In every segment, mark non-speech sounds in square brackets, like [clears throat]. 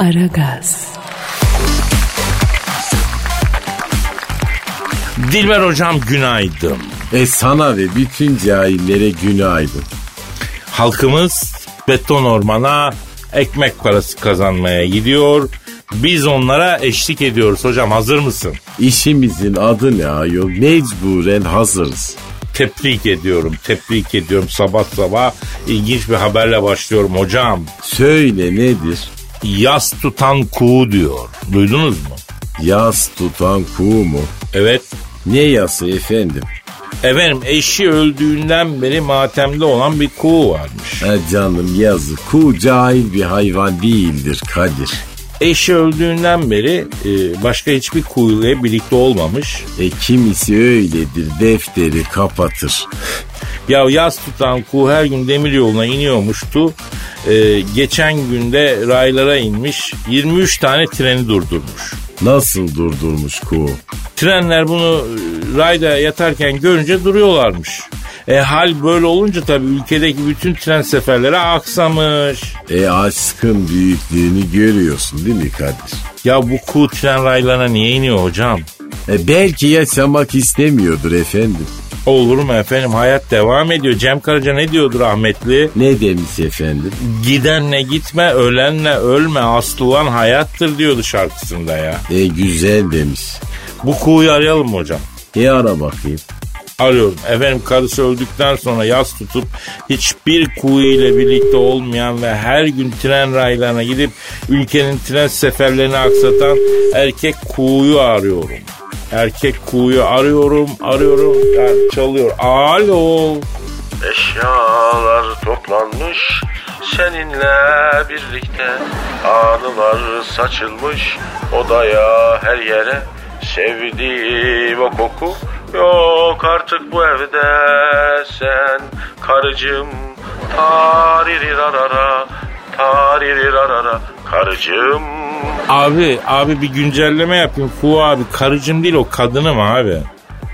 Aragaz. Dilber hocam günaydın. E sana ve bütün cahillere günaydın. Halkımız beton ormana ekmek parası kazanmaya gidiyor. Biz onlara eşlik ediyoruz hocam hazır mısın? İşimizin adı ne ayol? Mecburen hazırız. Tebrik ediyorum, tebrik ediyorum sabah sabah. ilginç bir haberle başlıyorum hocam. Söyle nedir? Yas tutan kuğu diyor. Duydunuz mu? Yas tutan kuğu mu? Evet. Ne yası efendim? Efendim eşi öldüğünden beri matemde olan bir kuğu varmış. Ha canım yazık. Kuğu cahil bir hayvan değildir Kadir. Eşi öldüğünden beri e, başka hiçbir kuğuyla birlikte olmamış. E kimisi öyledir defteri kapatır. Ya yaz tutan kuğu her gün demir yoluna iniyormuştu. E, geçen günde raylara inmiş 23 tane treni durdurmuş. Nasıl durdurmuş kuğu? Trenler bunu e, rayda yatarken görünce duruyorlarmış. E hal böyle olunca tabii ülkedeki bütün tren seferleri aksamış. E aşkın büyüklüğünü görüyorsun değil mi Kadir? Ya bu kuğu tren raylarına niye iniyor hocam? E belki yaşamak istemiyordur efendim. Olur mu efendim hayat devam ediyor. Cem Karaca ne diyordu rahmetli? Ne demiş efendim? Gidenle gitme, ölenle ölme, asıl olan hayattır diyordu şarkısında ya. E güzel demiş. Bu kuğuyu arayalım mı hocam? E ara bakayım. Arıyorum. Efendim karısı öldükten sonra yas tutup hiçbir kuğu ile birlikte olmayan ve her gün tren raylarına gidip ülkenin tren seferlerini aksatan erkek kuğuyu arıyorum. Erkek kuğuyu arıyorum, arıyorum, yani çalıyor. Alo. Eşyalar toplanmış seninle birlikte Anılar saçılmış odaya her yere Sevdiğim o koku yok artık bu evde Sen karıcığım taririrarara taririrarara Karıcığım Abi, abi bir güncelleme yapayım. Kuğu abi karıcım değil o kadınım abi.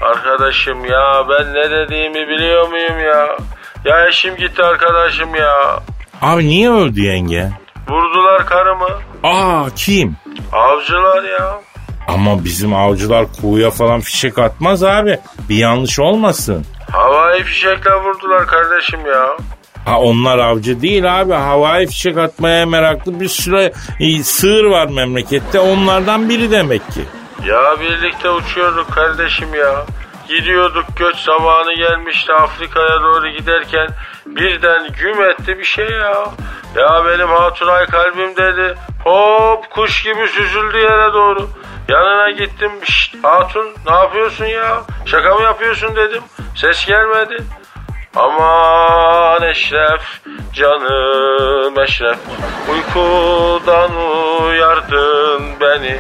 Arkadaşım ya ben ne dediğimi biliyor muyum ya? Ya eşim gitti arkadaşım ya. Abi niye öldü yenge? Vurdular karımı. Aa kim? Avcılar ya. Ama bizim avcılar kuğuya falan fişek atmaz abi. Bir yanlış olmasın. Havai fişekle vurdular kardeşim ya. Ha onlar avcı değil abi. Havai fişek atmaya meraklı bir sürü e, sığır var memlekette. Onlardan biri demek ki. Ya birlikte uçuyorduk kardeşim ya. Gidiyorduk göç zamanı gelmişti Afrika'ya doğru giderken birden güm etti bir şey ya. Ya benim hatunay kalbim dedi. Hop kuş gibi süzüldü yere doğru. Yanına gittim. Şşt hatun ne yapıyorsun ya? Şaka mı yapıyorsun dedim. Ses gelmedi. Aman Eşref, canım Eşref Uykudan uyardın beni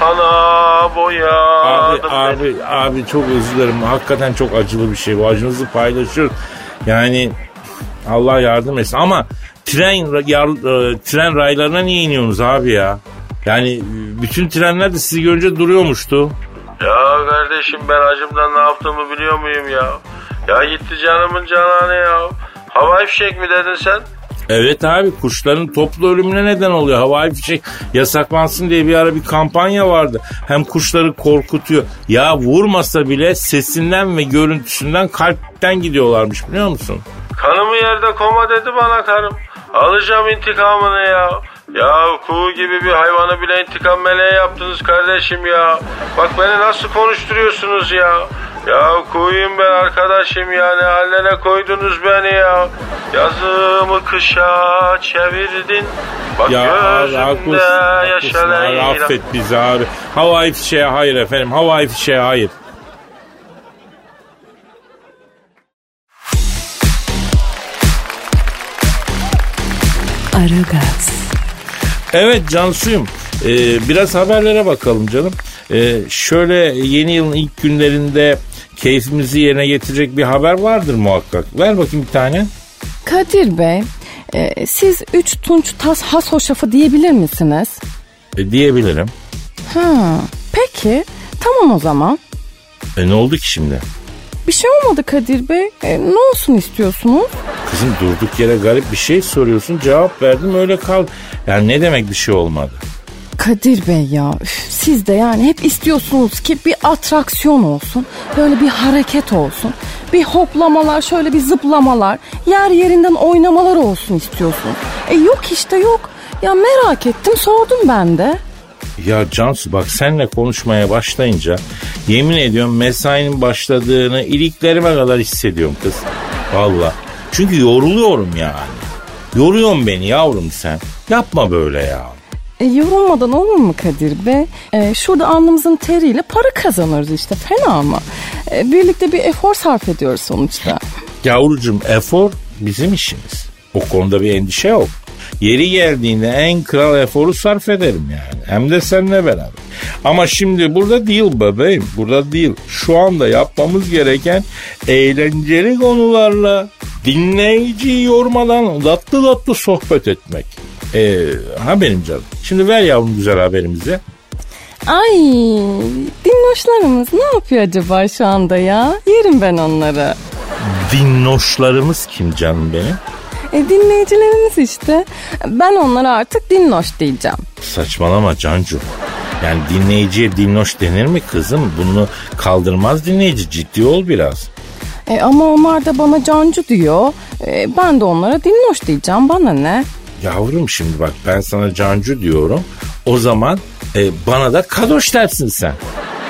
Kana boyadın Abi beni abi abi çok özür dilerim. Hakikaten çok acılı bir şey. Bu acınızı paylaşıyoruz. Yani Allah yardım etsin. Ama tren yar, e, tren raylarına niye iniyorsunuz abi ya? Yani bütün trenler de sizi görünce duruyormuştu. Ya kardeşim ben acımdan ne yaptığımı biliyor muyum ya? Ya gitti canımın cananı ya. Havai fişek mi dedin sen? Evet abi kuşların toplu ölümüne neden oluyor. Havai fişek yasaklansın diye bir ara bir kampanya vardı. Hem kuşları korkutuyor. Ya vurmasa bile sesinden ve görüntüsünden kalpten gidiyorlarmış biliyor musun? Kanımı yerde koma dedi bana karım. Alacağım intikamını ya. Ya kuğu gibi bir hayvanı bile intikam meleği yaptınız kardeşim ya. Bak beni nasıl konuşturuyorsunuz ya. Ya kuğuyum ben arkadaşım ya ne hallere koydunuz beni ya. Yazımı kışa çevirdin. Bak Ya abi gözümde haklısın, haklısın yaşa abi, Leyla. affet bizi abi. Havai fişeğe hayır efendim. Havai fişeğe hayır. Aragaz. Evet Cansu'yum. Ee, biraz haberlere bakalım canım. Ee, şöyle yeni yılın ilk günlerinde keyfimizi yerine getirecek bir haber vardır muhakkak. Ver bakayım bir tane. Kadir Bey, e, siz üç tunç tas has hoşafı diyebilir misiniz? E, diyebilirim. Ha, peki, tamam o zaman. E, ne oldu ki şimdi? Bir şey olmadı Kadir Bey. E, ne olsun istiyorsunuz? Kızım durduk yere garip bir şey soruyorsun cevap verdim öyle kal. Yani ne demek bir şey olmadı? Kadir Bey ya üf, siz de yani hep istiyorsunuz ki bir atraksiyon olsun. Böyle bir hareket olsun. Bir hoplamalar şöyle bir zıplamalar. Yer yerinden oynamalar olsun istiyorsun. E yok işte yok. Ya merak ettim sordum ben de. Ya Cansu bak senle konuşmaya başlayınca yemin ediyorum mesainin başladığını iliklerime kadar hissediyorum kız. Valla. Çünkü yoruluyorum yani. Yoruyorsun beni yavrum sen. Yapma böyle ya. E, yorulmadan olur mu Kadir Bey? E, şurada alnımızın teriyle para kazanırız işte fena mı? E, birlikte bir efor sarf ediyoruz sonuçta. [laughs] Yavrucuğum efor bizim işimiz. O konuda bir endişe yok. Yeri geldiğinde en kral eforu sarf ederim yani. Hem de seninle beraber. Ama şimdi burada değil bebeğim. Burada değil. Şu anda yapmamız gereken eğlenceli konularla dinleyiciyi yormadan tatlı tatlı sohbet etmek. Ee, ha benim canım. Şimdi ver yavrum güzel haberimizi. Ay dinloşlarımız ne yapıyor acaba şu anda ya? Yerim ben onları. Dinnoşlarımız kim canım benim? E, dinleyicilerimiz işte. Ben onlara artık dinloş diyeceğim. Saçmalama Cancu. Yani dinleyiciye dinloş denir mi kızım? Bunu kaldırmaz dinleyici. Ciddi ol biraz. E, ama onlar da bana cancı diyor. E, ben de onlara dinloş diyeceğim. Bana ne? Yavrum şimdi bak ben sana Cancu diyorum. O zaman e, bana da kadoş dersin sen.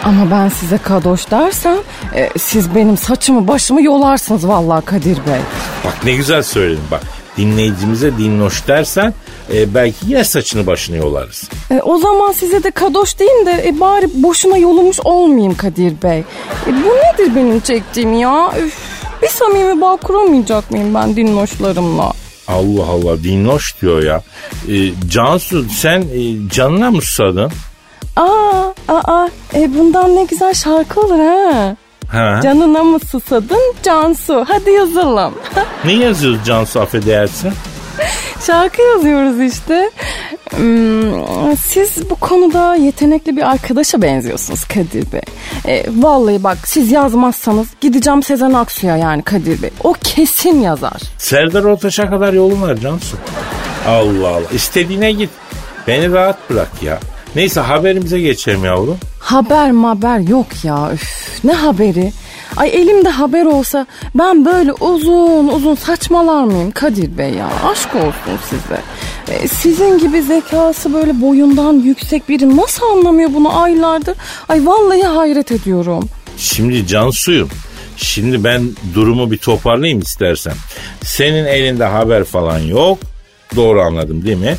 Ama ben size kadoş dersem e, siz benim saçımı başımı yolarsınız vallahi Kadir Bey. Bak ne güzel söyledin bak. Dinleyicimize dinloş dersen e, belki yine saçını başını yolarız. E, o zaman size de kadoş diyeyim de e, bari boşuna yolumuş olmayayım Kadir Bey. E, bu nedir benim çektiğim ya? Üf, bir samimi bağ kuramayacak mıyım ben dinloşlarımla? Allah Allah dinloş diyor ya. E, Cansu sen e, canına mı susadın? Aa, aa, e, bundan ne güzel şarkı olur ha. Ha? Canına mı susadın Cansu? Hadi yazalım. [laughs] ne yazıyoruz Cansu affedersin? Şarkı yazıyoruz işte. Hmm, siz bu konuda yetenekli bir arkadaşa benziyorsunuz Kadir Bey. E, vallahi bak siz yazmazsanız gideceğim Sezen Aksu'ya yani Kadir Bey. O kesin yazar. Serdar Ortaç'a kadar yolun var Cansu. Allah Allah. İstediğine git. Beni rahat bırak ya. Neyse haberimize geçelim yavrum. Haber haber yok ya. Üf, ne haberi? Ay elimde haber olsa ben böyle uzun uzun saçmalar mıyım Kadir Bey ya? Aşk olsun size. E, sizin gibi zekası böyle boyundan yüksek biri nasıl anlamıyor bunu aylardır? Ay vallahi hayret ediyorum. Şimdi Cansu'yum. Şimdi ben durumu bir toparlayayım istersen. Senin elinde haber falan yok. Doğru anladım değil mi?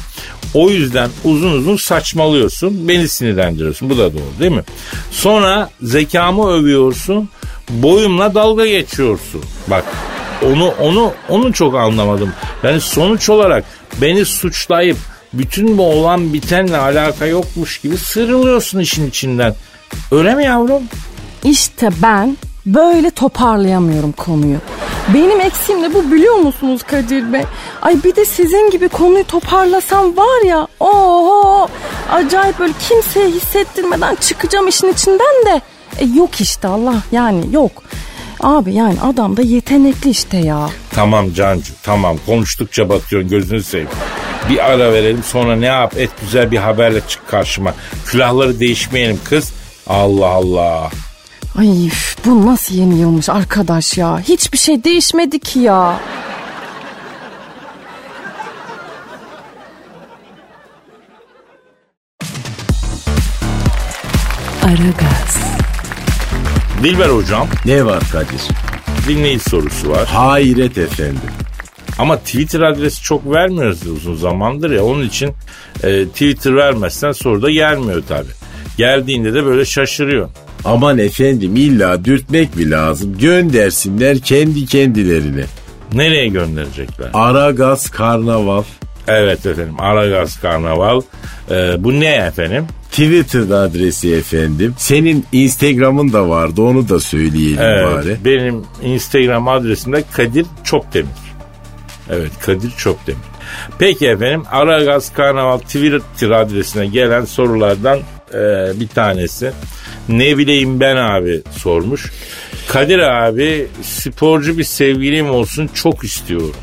O yüzden uzun uzun saçmalıyorsun. Beni sinirlendiriyorsun. Bu da doğru değil mi? Sonra zekamı övüyorsun. Boyumla dalga geçiyorsun. Bak onu onu onu çok anlamadım. Yani sonuç olarak beni suçlayıp bütün bu olan bitenle alaka yokmuş gibi sıyrılıyorsun işin içinden. Öyle mi yavrum? İşte ben böyle toparlayamıyorum konuyu. Benim eksiğim de bu biliyor musunuz Kadir Bey? Ay bir de sizin gibi konuyu toparlasam var ya oho acayip böyle kimseye hissettirmeden çıkacağım işin içinden de e, yok işte Allah yani yok. Abi yani adam da yetenekli işte ya. Tamam Cancu tamam konuştukça batıyorsun gözünü seveyim. Bir ara verelim sonra ne yap et güzel bir haberle çık karşıma. Külahları değişmeyelim kız. Allah Allah. Ay bu nasıl yeni yılmış arkadaş ya. Hiçbir şey değişmedi ki ya. Aragaz, Dilber hocam Ne var Kadir? dinleyici sorusu var. Hayret efendim. Ama Twitter adresi çok vermiyoruz uzun zamandır ya. Onun için e, Twitter vermezsen soru da gelmiyor tabi. Geldiğinde de böyle şaşırıyor. Aman efendim illa dürtmek mi lazım? Göndersinler kendi kendilerine. Nereye gönderecekler? Aragaz Karnaval. Evet efendim Aragaz Karnaval. E, bu ne efendim? Twitter adresi efendim. Senin Instagram'ın da vardı onu da söyleyelim Evet, bari. benim Instagram adresim de Kadir Çopdemir. Evet Kadir Çopdemir. Peki efendim Aragaz Karnaval Twitter adresine gelen sorulardan e, bir tanesi. Ne bileyim ben abi sormuş. Kadir abi sporcu bir sevgilim olsun çok istiyorum.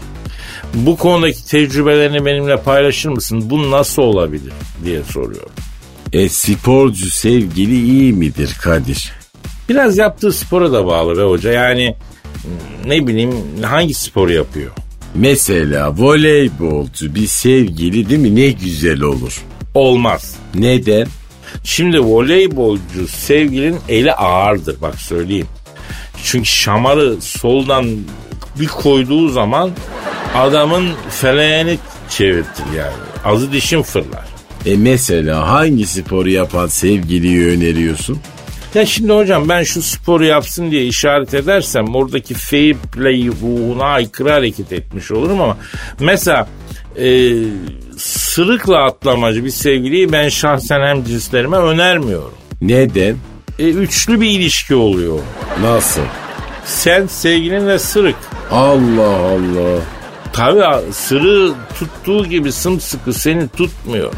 Bu konudaki tecrübelerini benimle paylaşır mısın? Bu nasıl olabilir diye soruyorum. E sporcu sevgili iyi midir Kadir? Biraz yaptığı spora da bağlı be hoca. Yani ne bileyim hangi sporu yapıyor? Mesela voleybolcu bir sevgili değil mi ne güzel olur. Olmaz. Neden? Şimdi voleybolcu sevgilinin eli ağırdır bak söyleyeyim. Çünkü şamarı soldan bir koyduğu zaman adamın feleğini çevirtir yani. Azı dişin fırlar. E mesela hangi sporu yapan sevgiliyi öneriyorsun? Ya şimdi hocam ben şu sporu yapsın diye işaret edersem oradaki fair play ruhuna aykırı hareket etmiş olurum ama mesela e, sırıkla atlamacı bir sevgiliyi ben şahsen hem cinslerime önermiyorum. Neden? E, üçlü bir ilişki oluyor. Nasıl? Sen sevgilinle sırık. Allah Allah. Tabii sırığı tuttuğu gibi sımsıkı seni tutmuyor.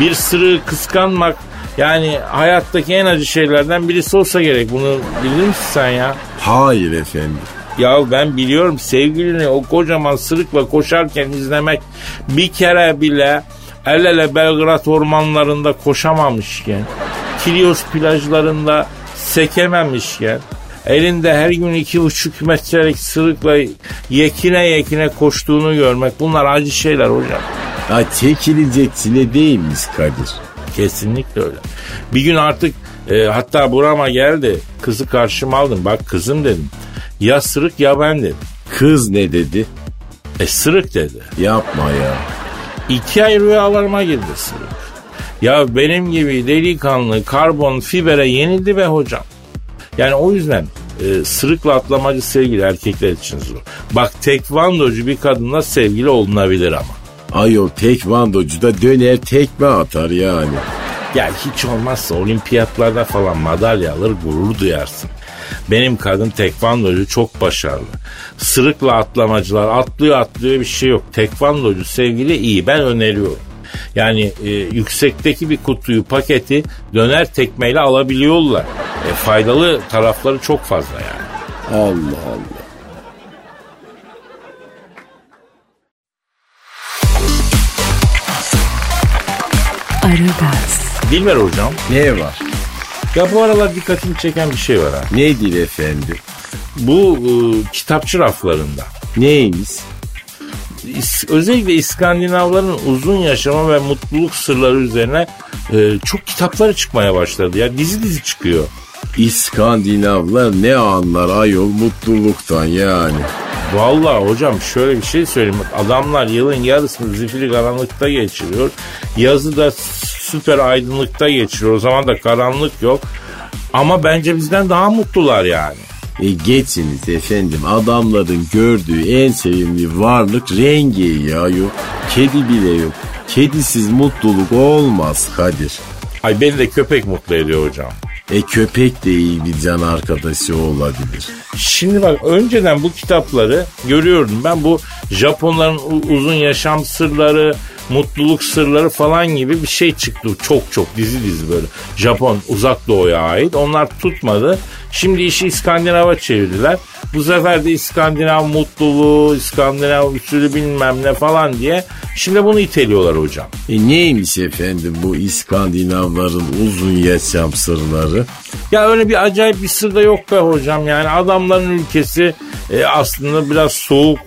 Bir sırığı kıskanmak yani hayattaki en acı şeylerden birisi olsa gerek. Bunu bilir misin sen ya? Hayır efendim. Ya ben biliyorum sevgilini o kocaman sırıkla koşarken izlemek bir kere bile el ele Belgrad ormanlarında koşamamışken, Kilios plajlarında sekememişken, elinde her gün iki buçuk metrelik sırıkla yekine yekine koştuğunu görmek bunlar acı şeyler hocam. Ya çekilecek çile değilmiş Kadir. Kesinlikle öyle. Bir gün artık e, hatta burama geldi. Kızı karşıma aldım. Bak kızım dedim. Ya sırık ya ben dedim. Kız ne dedi? E sırık dedi. Yapma ya. İki ay rüyalarıma girdi sırık. Ya benim gibi delikanlı karbon fibere yenildi be hocam. Yani o yüzden e, sırıkla atlamacı sevgili erkekler için zor. Bak tekvandocu bir kadınla sevgili olunabilir ama. Ayol tekvandocu da döner tekme atar yani. Ya hiç olmazsa olimpiyatlarda falan madalya alır gurur duyarsın. Benim kadın tekvandocu çok başarılı. Sırıkla atlamacılar atlıyor atlıyor bir şey yok. Tekvandocu sevgili iyi ben öneriyorum. Yani e, yüksekteki bir kutuyu paketi döner tekmeyle alabiliyorlar. E, faydalı tarafları çok fazla yani. Allah Allah. Aragaz, Dilber hocam Ne var? Ya bu aralar dikkatimi çeken bir şey var ha. Nedir efendim? Bu e, kitapçı raflarında Neymiş? İs- özellikle İskandinavların uzun yaşama ve mutluluk sırları üzerine e, çok kitapları çıkmaya başladı. Ya dizi dizi çıkıyor. İskandinavlar ne anlar ayol mutluluktan yani. Vallahi hocam şöyle bir şey söyleyeyim. Adamlar yılın yarısını zifiri karanlıkta geçiriyor. Yazı da süper aydınlıkta geçiriyor. O zaman da karanlık yok. Ama bence bizden daha mutlular yani. E geçiniz efendim adamların gördüğü en sevimli varlık rengi ya yok. Kedi bile yok. Kedisiz mutluluk olmaz Kadir. Ay beni de köpek mutlu ediyor hocam. E köpek de iyi bir can arkadaşı olabilir. Şimdi bak önceden bu kitapları görüyordum. Ben bu Japonların uzun yaşam sırları, mutluluk sırları falan gibi bir şey çıktı. Çok çok dizi dizi böyle. Japon uzak doğuya ait. Onlar tutmadı. Şimdi işi İskandinav'a çevirdiler. Bu sefer de İskandinav mutluluğu, İskandinav usulü bilmem ne falan diye. Şimdi bunu iteliyorlar hocam. E neymiş efendim bu İskandinavların uzun yaşam sırları? Ya öyle bir acayip bir sır da yok be hocam. Yani adamların ülkesi e, aslında biraz soğuk,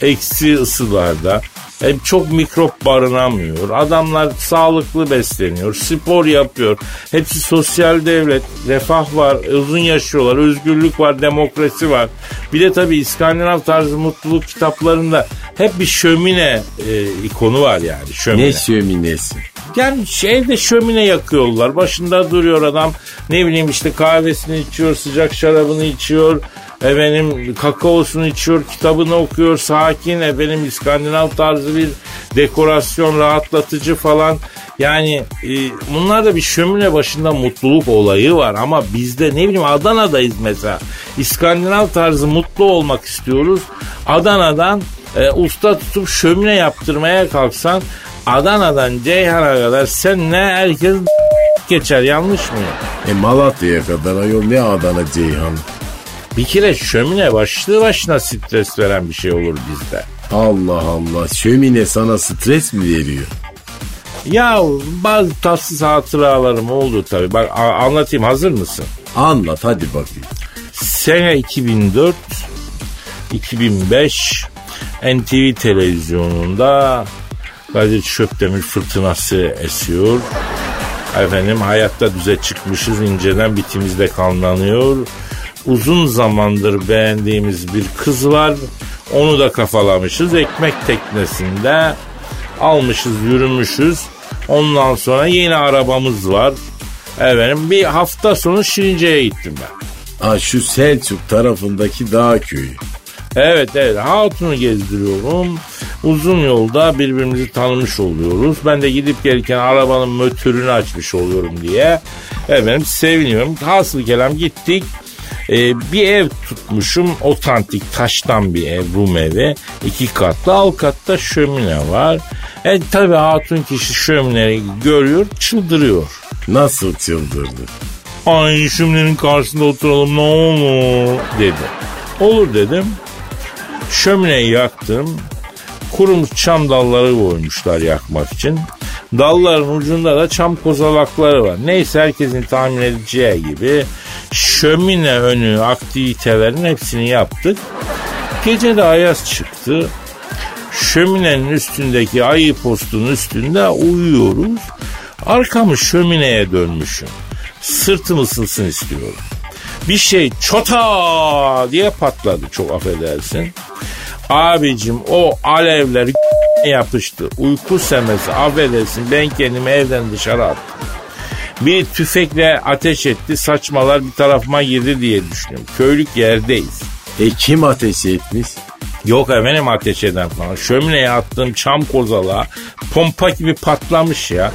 eksi ısılarda. E, çok mikrop barınamıyor. Adamlar sağlıklı besleniyor, spor yapıyor. Hepsi sosyal devlet, refah var, uzun yaşıyorlar, özgürlük var, demokrasi var. Bir de tabii İskandinav tarzı mutluluk kitaplarında hep bir şömine e, ikonu var yani. Şömine. Ne şöminesi? Yani evde şömine yakıyorlar. Başında duruyor adam. Ne bileyim işte kahvesini içiyor, sıcak şarabını içiyor. Efendim kakaosunu içiyor, kitabını okuyor. Sakin efendim İskandinav tarzı bir dekorasyon, rahatlatıcı falan. Yani e, bunlar da bir şömine başında mutluluk olayı var ama bizde ne bileyim Adana'dayız mesela. İskandinav tarzı mutlu olmak istiyoruz. Adana'dan e, usta tutup şömine yaptırmaya kalksan Adana'dan Ceyhan'a kadar sen ne herkes geçer yanlış mı? E Malatya'ya kadar ayol ne Adana Ceyhan. Bir kere şömine başlı başına stres veren bir şey olur bizde. Allah Allah şömine sana stres mi veriyor? Ya bazı tatsız hatıralarım oldu tabii. Bak anlatayım hazır mısın? Anlat hadi bakayım. Sene 2004 2005 NTV televizyonunda Kadir Çöptemir fırtınası esiyor. Efendim hayatta düze çıkmışız inceden bitimizde kanlanıyor. Uzun zamandır beğendiğimiz bir kız var. Onu da kafalamışız. Ekmek teknesinde almışız yürümüşüz. Ondan sonra yeni arabamız var. Efendim bir hafta sonu Şirince'ye gittim ben. Ha şu Selçuk tarafındaki dağ köyü. Evet evet hatunu gezdiriyorum. Uzun yolda birbirimizi tanımış oluyoruz. Ben de gidip gelirken arabanın motorunu açmış oluyorum diye. Efendim seviniyorum. Hasıl kelam gittik. Ee, bir ev tutmuşum. Otantik taştan bir ev. Rum evi. iki katlı. Alt katta şömine var. E tabi hatun kişi şömineyi görüyor çıldırıyor. Nasıl çıldırdı? Ay şöminenin karşısında oturalım ne olur dedi. Olur dedim. Şömineyi yaktım. Kurumuş çam dalları koymuşlar yakmak için. Dalların ucunda da çam kozalakları var. Neyse herkesin tahmin edeceği gibi şömine önü aktivitelerin hepsini yaptık. Gece de ayaz çıktı. Şöminenin üstündeki ayı postunun üstünde uyuyoruz. Arkamı şömineye dönmüşüm. Sırtım ısınsın istiyorum. Bir şey çota diye patladı çok affedersin. Abicim o alevler [laughs] yapıştı. Uyku semesi affedersin ben kendimi evden dışarı attım. Bir tüfekle ateş etti saçmalar bir tarafıma girdi diye düşünüyorum. Köylük yerdeyiz. E kim ateş etmiş? Yok efendim ateş eden falan. Şömineye attığım çam kozalağı pompa gibi patlamış ya.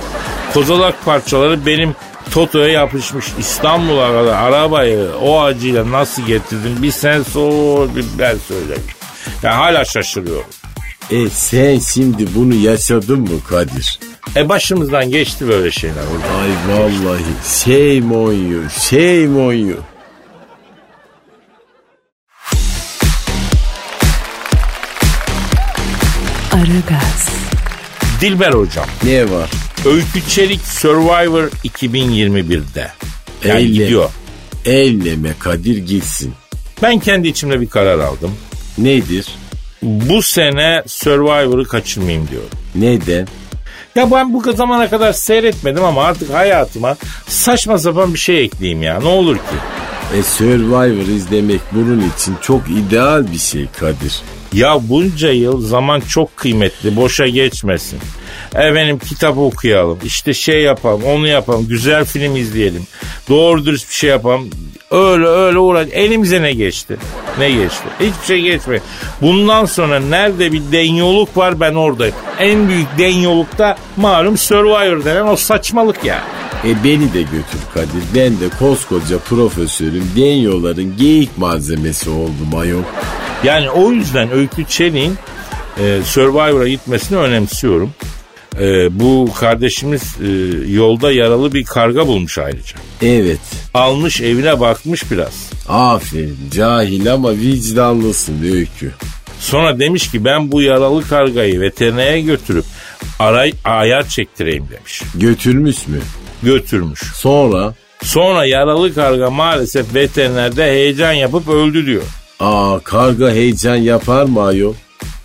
Kozalak parçaları benim Toto'ya yapışmış İstanbul'a kadar arabayı o acıyla nasıl getirdim bir sen sor bir ben söyleyeyim. Ya hala şaşırıyorum. E sen şimdi bunu yaşadın mı Kadir? E başımızdan geçti böyle şeyler. Ay vallahi shame on you, shame on you. Aragaz, Dilber hocam. Ne var? Öykü Çelik Survivor 2021'de. Yani Elle. gidiyor. Elleme Kadir gitsin. Ben kendi içimde bir karar aldım. Nedir? Bu sene Survivor'ı kaçırmayayım diyorum. Neden? Ya ben bu zamana kadar seyretmedim ama artık hayatıma saçma sapan bir şey ekleyeyim ya. Ne olur ki? E Survivor izlemek bunun için çok ideal bir şey Kadir. Ya bunca yıl zaman çok kıymetli. Boşa geçmesin. Efendim kitap okuyalım. işte şey yapalım onu yapalım. Güzel film izleyelim. Doğru dürüst bir şey yapalım. Öyle öyle uğraş. Elimize ne geçti? Ne geçti? Hiçbir şey geçmedi. Bundan sonra nerede bir denyoluk var ben oradayım. En büyük denyoluk da malum Survivor denen o saçmalık ya. E beni de götür Kadir. Ben de koskoca profesörüm. Denyoların geyik malzemesi oldum ayol. Yani o yüzden Öykü Çelik'in e, Survivor'a gitmesini önemsiyorum. E, bu kardeşimiz e, yolda yaralı bir karga bulmuş ayrıca. Evet. Almış evine bakmış biraz. Aferin. Cahil ama vicdanlısın Öykü. Sonra demiş ki ben bu yaralı kargayı veterinere götürüp aray ayar çektireyim demiş. Götürmüş mü? Götürmüş. Sonra? Sonra yaralı karga maalesef veterinerde heyecan yapıp öldü diyor. Aa karga heyecan yapar mı ayol?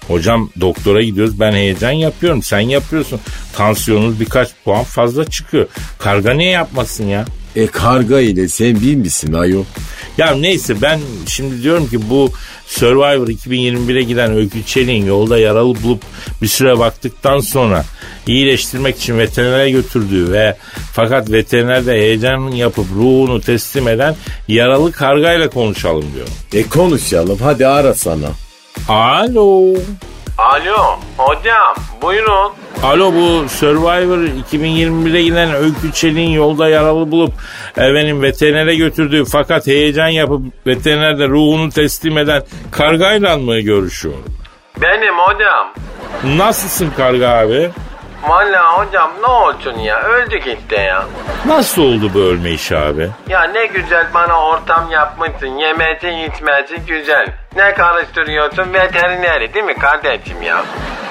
Hocam doktora gidiyoruz ben heyecan yapıyorum sen yapıyorsun. Tansiyonunuz birkaç puan fazla çıkıyor. Karga niye yapmasın ya? E karga ile sen bir misin ayol? Ya neyse ben şimdi diyorum ki bu Survivor 2021'e giden Öykü Çelik'in yolda yaralı bulup bir süre baktıktan sonra iyileştirmek için veterinere götürdüğü ve fakat veterinerde heyecan yapıp ruhunu teslim eden yaralı kargayla konuşalım diyorum. E konuşalım hadi ara sana. Alo. Alo hocam buyurun. Alo bu Survivor 2021'e giden Öykü Çelik'in yolda yaralı bulup efendim veterinere götürdüğü fakat heyecan yapıp veterinerde ruhunu teslim eden kargayla mı görüşüyorum? Benim hocam. Nasılsın karga abi? Valla hocam ne olsun ya öldük işte ya. Nasıl oldu bu ölme işi abi? Ya ne güzel bana ortam yapmışsın. Yemesi içmesi güzel. Ne karıştırıyorsun veterineri değil mi kardeşim ya?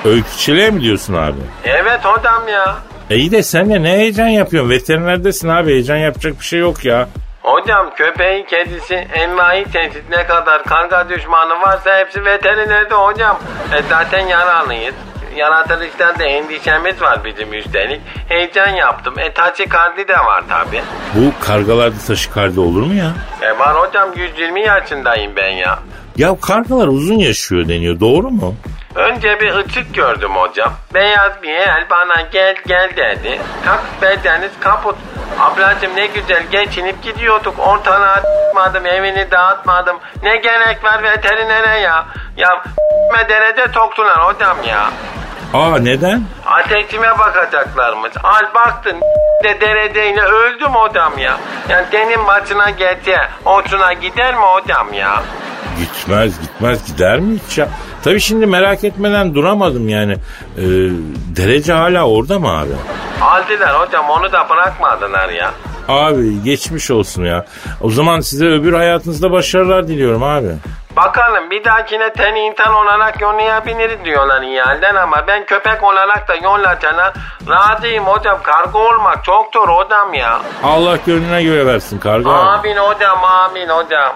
Öyküçülüğe mi diyorsun abi? Evet hocam ya. E iyi de sen de ne heyecan yapıyorsun? Veterinerdesin abi heyecan yapacak bir şey yok ya. Hocam köpeği, kedisi, envai tehdit ne kadar karga düşmanı varsa hepsi veterinerde hocam. E zaten yaralıyız. Yaratılıştan da endişemiz var bizim üstelik. Heyecan yaptım. E taçikardi de var tabi. Bu kargalarda taşikardi olur mu ya? E var hocam 120 yaşındayım ben ya. Ya kargalar uzun yaşıyor deniyor doğru mu? Önce bir ışık gördüm hocam. Beyaz bir el bana gel gel dedi. Tak bedeniz kaput. Ablacım ne güzel geçinip gidiyorduk. Ortalığa atmadım, evini dağıtmadım. Ne gerek var veterinere ya? Ya [laughs] derece toktular hocam ya. Aa neden? Ateşime bakacaklarmış. Al baktın [laughs] de dereceyle öldüm hocam ya. Yani senin başına gelse hoşuna gider mi hocam ya? Gitmez gitmez gider mi hiç ya? Tabii şimdi merak etmeden duramadım yani. Ee, derece hala orada mı abi? Aldılar hocam onu da bırakmadılar ya. Abi geçmiş olsun ya. O zaman size öbür hayatınızda başarılar diliyorum abi. Bakalım bir dahakine ten insan olarak yollayabiliriz diyorlar ihalden ama ben köpek olarak da yollatana razıyım hocam. Kargo olmak çok zor hocam ya. Allah gönlüne göre versin karga. abi. Amin hocam amin hocam.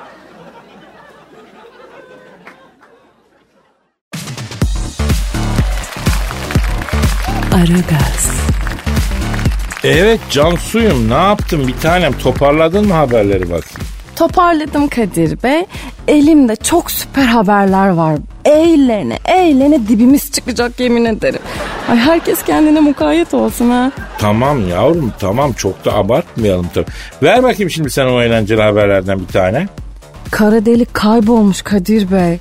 Aragaz, Evet Cansuyum ne yaptın bir tanem toparladın mı haberleri bakayım? Toparladım Kadir Bey. Elimde çok süper haberler var. Eğlene eğlene dibimiz çıkacak yemin ederim. Ay herkes kendine mukayyet olsun ha. Tamam yavrum tamam çok da abartmayalım tabii. Ver bakayım şimdi sen o eğlenceli haberlerden bir tane. Kara delik kaybolmuş Kadir Bey.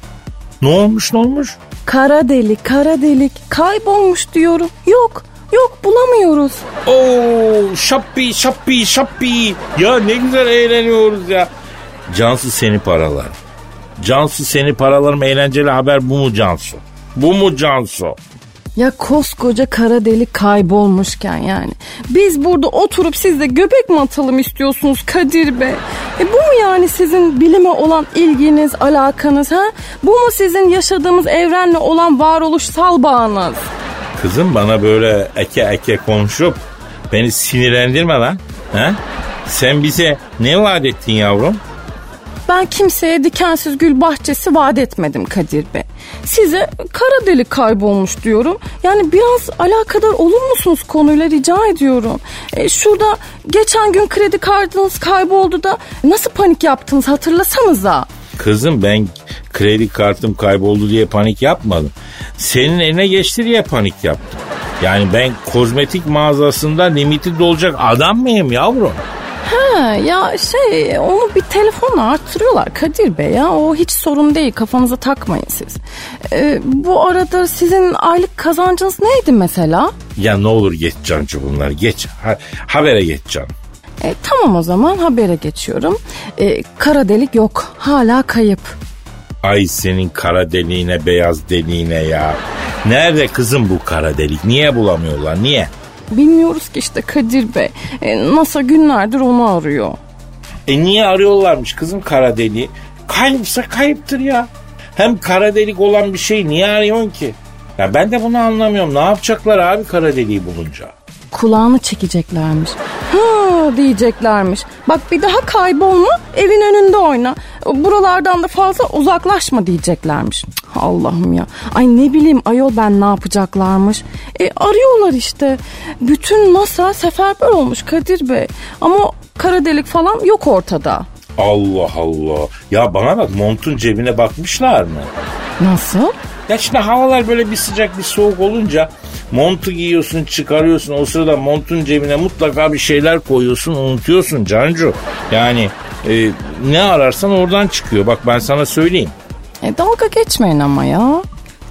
Ne olmuş ne olmuş? Kara delik kara delik kaybolmuş diyorum. Yok yok bulamıyoruz. Oo şappi şappi şappi. Ya ne güzel eğleniyoruz ya. Cansu seni paralar. Cansu seni paralarım eğlenceli haber bu mu Cansu? Bu mu Cansu? Ya koskoca kara delik kaybolmuşken yani. Biz burada oturup siz de göbek mi atalım istiyorsunuz Kadir Bey? E bu mu yani sizin bilime olan ilginiz, alakanız ha? Bu mu sizin yaşadığımız evrenle olan varoluşsal bağınız? Kızım bana böyle eke eke konuşup beni sinirlendirme lan. He? Sen bize ne vaat ettin yavrum? Ben kimseye dikensiz gül bahçesi vaat etmedim Kadir Bey. Size kara delik kaybolmuş diyorum. Yani biraz alakadar olur musunuz konuyla rica ediyorum. E, şurada geçen gün kredi kartınız kayboldu da nasıl panik yaptınız hatırlasanıza. Kızım ben kredi kartım kayboldu diye panik yapmadım. Senin eline geçti diye panik yaptım. Yani ben kozmetik mağazasında limiti dolacak adam mıyım yavrum? Ha, ya şey onu bir telefonla arttırıyorlar Kadir Bey ya o hiç sorun değil kafanıza takmayın siz. E, bu arada sizin aylık kazancınız neydi mesela? Ya ne olur geç Cancu bunları geç. Ha, habere geç canım. E, tamam o zaman habere geçiyorum. E, kara delik yok hala kayıp. Ay senin kara deliğine beyaz deliğine ya. Nerede kızım bu kara delik? Niye bulamıyorlar? Niye? Bilmiyoruz ki işte Kadir Bey. E, NASA günlerdir onu arıyor. E niye arıyorlarmış kızım kara deliği? Kayıpsa kayıptır ya. Hem kara delik olan bir şey niye arıyorsun ki? Ya ben de bunu anlamıyorum. Ne yapacaklar abi kara deliği bulunca? Kulağını çekeceklermiş. Ha diyeceklermiş. Bak bir daha kaybolma evin önünde oyna. Buralardan da fazla uzaklaşma diyeceklermiş. Allah'ım ya. Ay ne bileyim ayol ben ne yapacaklarmış. E arıyorlar işte. Bütün NASA seferber olmuş Kadir Bey. Ama kara delik falan yok ortada. Allah Allah. Ya bana bak montun cebine bakmışlar mı? Nasıl? Ya şimdi havalar böyle bir sıcak bir soğuk olunca montu giyiyorsun çıkarıyorsun o sırada montun cebine mutlaka bir şeyler koyuyorsun unutuyorsun Cancu. Yani e, ne ararsan oradan çıkıyor bak ben sana söyleyeyim. E dalga geçmeyin ama ya.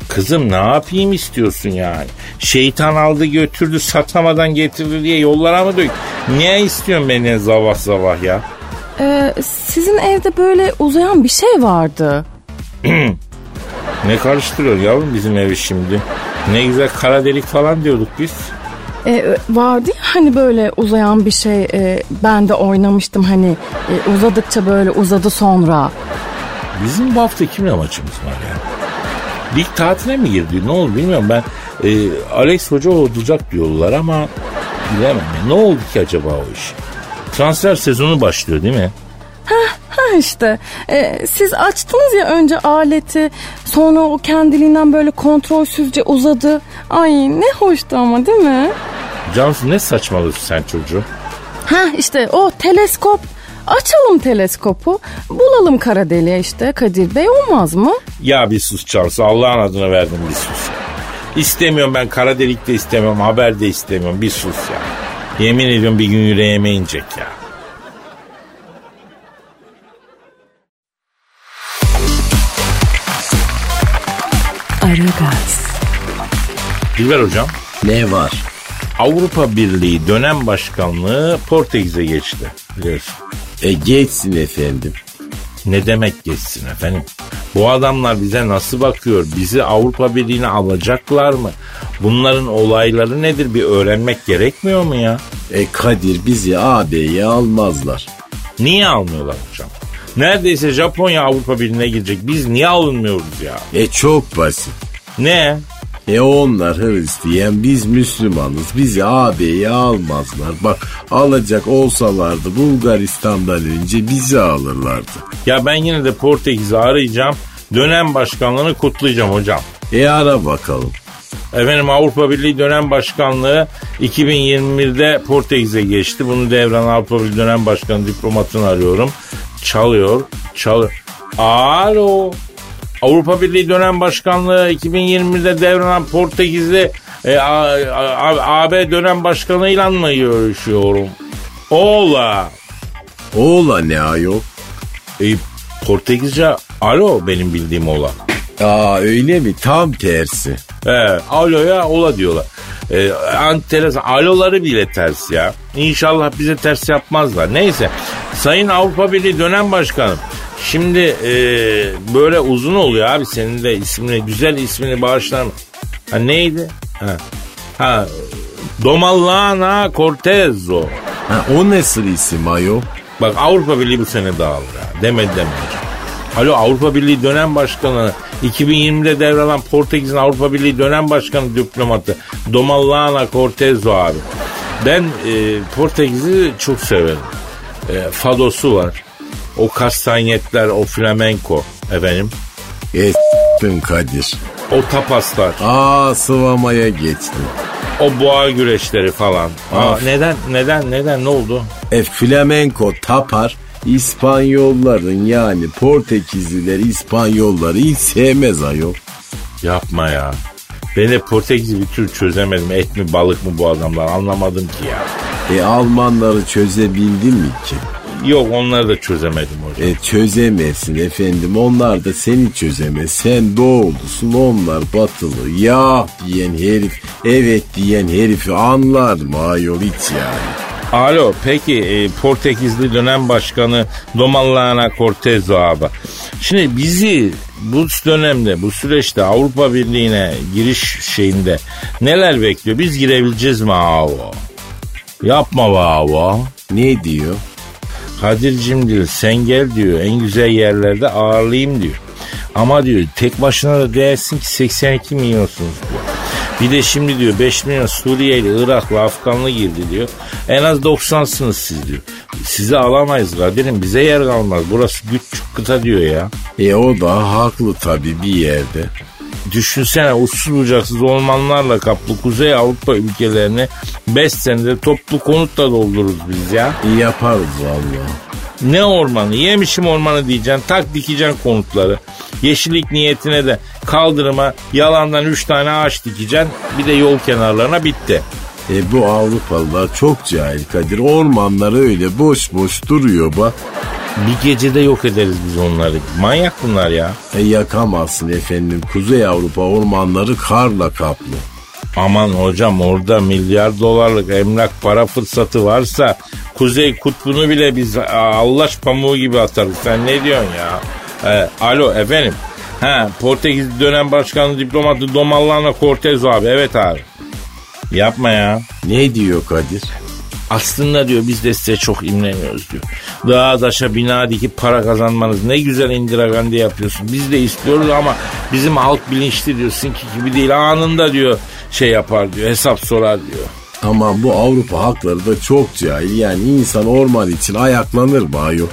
Kızım ne yapayım istiyorsun yani? Şeytan aldı götürdü satamadan getirdi diye yollara mı dök? Niye istiyorsun beni zavah zavah ya? E, sizin evde böyle uzayan bir şey vardı. [clears throat] Ne karıştırıyor yavrum bizim evi şimdi? Ne güzel kara delik falan diyorduk biz. E, vardı ya hani böyle uzayan bir şey e, ben de oynamıştım hani e, uzadıkça böyle uzadı sonra. Bizim bu hafta kimle maçımız var ya? Lig tatiline mi girdi? Ne oldu bilmiyorum ben. E, Alex Hoca olacak diyorlar ama bilemem. Ne oldu ki acaba o iş? Transfer sezonu başlıyor değil mi? Ha işte e, siz açtınız ya önce aleti sonra o kendiliğinden böyle kontrolsüzce uzadı. Ay ne hoştu ama değil mi? Cansu ne saçmalıyorsun sen çocuğu? Ha işte o teleskop. Açalım teleskopu. Bulalım kara deliğe işte Kadir Bey olmaz mı? Ya bir sus Cansu Allah'ın adına verdim bir sus. İstemiyorum ben kara delik de istemiyorum haber de istemiyorum bir sus ya. Yemin ediyorum bir gün yüreğime inecek ya. Aragaz, Dilber hocam Ne var? Avrupa Birliği dönem başkanlığı Portekiz'e geçti biliyorsun. E geçsin efendim. Ne demek geçsin efendim? Bu adamlar bize nasıl bakıyor? Bizi Avrupa Birliği'ne alacaklar mı? Bunların olayları nedir bir öğrenmek gerekmiyor mu ya? E Kadir bizi AB'ye almazlar. Niye almıyorlar hocam? Neredeyse Japonya Avrupa Birliği'ne girecek. Biz niye alınmıyoruz ya? E çok basit. Ne? E onlar Hristiyan biz Müslümanız bizi AB'ye almazlar. Bak alacak olsalardı Bulgaristan'dan önce bizi alırlardı. Ya ben yine de Portekiz'i arayacağım. Dönem başkanlığını kutlayacağım hocam. E ara bakalım. Efendim Avrupa Birliği dönem başkanlığı 2021'de Portekiz'e geçti. Bunu devran Avrupa Birliği dönem başkanı diplomatını arıyorum. Çalıyor, çalıyor. Alo. Avrupa Birliği dönem başkanlığı 2020'de devranan Portekizli e, A- A- AB dönem başkanıyla mı görüşüyorum? Ola. Oğla ne ayol? E, Portekizce alo benim bildiğim ola. Aa öyle mi? Tam tersi. He, aloya ola diyorlar. E, enteresan. Aloları bile ters ya. İnşallah bize ters yapmazlar. Neyse. Sayın Avrupa Birliği dönem başkanım. Şimdi e, böyle uzun oluyor abi senin de ismini güzel ismini bağışlar mı? Ha neydi? Ha, ha Domallana Cortezo. Ha, o nasıl isim ayol? Bak Avrupa Birliği bu sene dağılır ha. Demedi demeyeceğim. Alo Avrupa Birliği dönem başkanı 2020'de devralan Portekiz'in Avrupa Birliği dönem başkanı diplomatı Domallana Cortezo abi. Ben e, Portekiz'i çok severim. E, fadosu var. O kastanyetler, o flamenko efendim. S**tın Kadir. O tapaslar, Aa sıvamaya geçtin. o boğa güreşleri falan. Aa, neden, neden, neden, ne oldu? E flamenko tapar. İspanyolların yani Portekizliler İspanyolları hiç sevmez ayol. Yapma ya. Ben de Portekiz'i bir tür çözemedim. Et mi balık mı bu adamlar anlamadım ki ya. E Almanları çözebildin mi ki? Yok onları da çözemedim hocam. E çözemezsin efendim onlar da seni çözemez. Sen doğulusun onlar batılı. Ya diyen herif evet diyen herifi anlar mı ayol hiç yani. Alo peki e, Portekizli dönem başkanı Domallana Cortezo abi. Şimdi bizi bu dönemde bu süreçte Avrupa Birliği'ne giriş şeyinde neler bekliyor? Biz girebileceğiz mi abi? Yapma be abi. Ne diyor? Kadir'cim diyor sen gel diyor en güzel yerlerde ağırlayayım diyor. Ama diyor tek başına da değersin ki 82 milyonsunuz diyor. Bir de şimdi diyor 5 milyon Suriyeli, Iraklı, Afganlı girdi diyor. En az 90'sınız siz diyor. Sizi alamayız Kadir'im bize yer kalmaz. Burası küçük kıta diyor ya. E o da haklı tabii bir yerde. Düşünsene uçsuz bucaksız ormanlarla kaplı Kuzey Avrupa ülkelerini 5 senede toplu konutla doldururuz biz ya. Yaparız valla. Ne ormanı? Yemişim ormanı diyeceksin. Tak dikeceksin konutları. Yeşillik niyetine de kaldırıma yalandan 3 tane ağaç dikeceksin. Bir de yol kenarlarına bitti. E bu Avrupalılar çok cahil Kadir. Ormanlar öyle boş boş duruyor bak. Bir gecede yok ederiz biz onları. Manyak bunlar ya. E yakamazsın efendim. Kuzey Avrupa ormanları karla kaplı. Aman hocam orada milyar dolarlık emlak para fırsatı varsa Kuzey Kutbu'nu bile biz Allah pamuğu gibi atarız. Sen ne diyorsun ya? Ee, alo efendim. Ha Portekiz dönem başkanı diplomatı Domallana Cortez abi. Evet abi. Yapma ya. Ne diyor Kadir? Aslında diyor biz de size çok imreniyoruz diyor. Dağa taşa bina dikip para kazanmanız ne güzel indiragandi yapıyorsun. Biz de istiyoruz ama bizim halk bilinçli diyor. Sizinki gibi değil anında diyor şey yapar diyor hesap sorar diyor. Ama bu Avrupa halkları da çok cahil. Yani insan orman için ayaklanır mı ayol?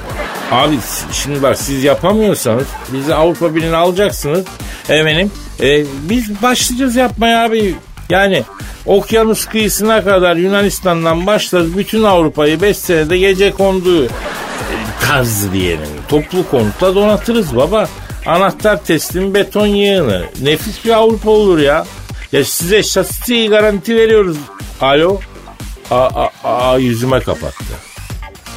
Abi şimdi bak siz yapamıyorsanız bizi Avrupa Birliği'ne alacaksınız. Efendim e, biz başlayacağız yapmaya abi. Yani okyanus kıyısına kadar Yunanistan'dan başlarız. Bütün Avrupa'yı 5 senede gece konduğu e, tarzı diyelim. Toplu konutla donatırız baba. Anahtar teslim beton yığını. Nefis bir Avrupa olur ya. Ya size şasiyi garanti veriyoruz. Alo? Aa, aa, aa, yüzüme kapattı.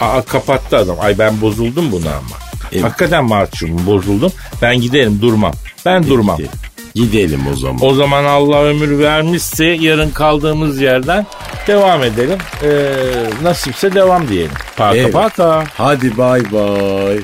Aa kapattı adam. Ay ben bozuldum buna ama. Evet. Hakikaten mahcubum bozuldum. Ben giderim durmam. Ben durmam. Gidelim. Gidelim o zaman. O zaman Allah ömür vermişse yarın kaldığımız yerden devam edelim. Ee, nasipse devam diyelim. Paka Evet. paka. Hadi bay bay.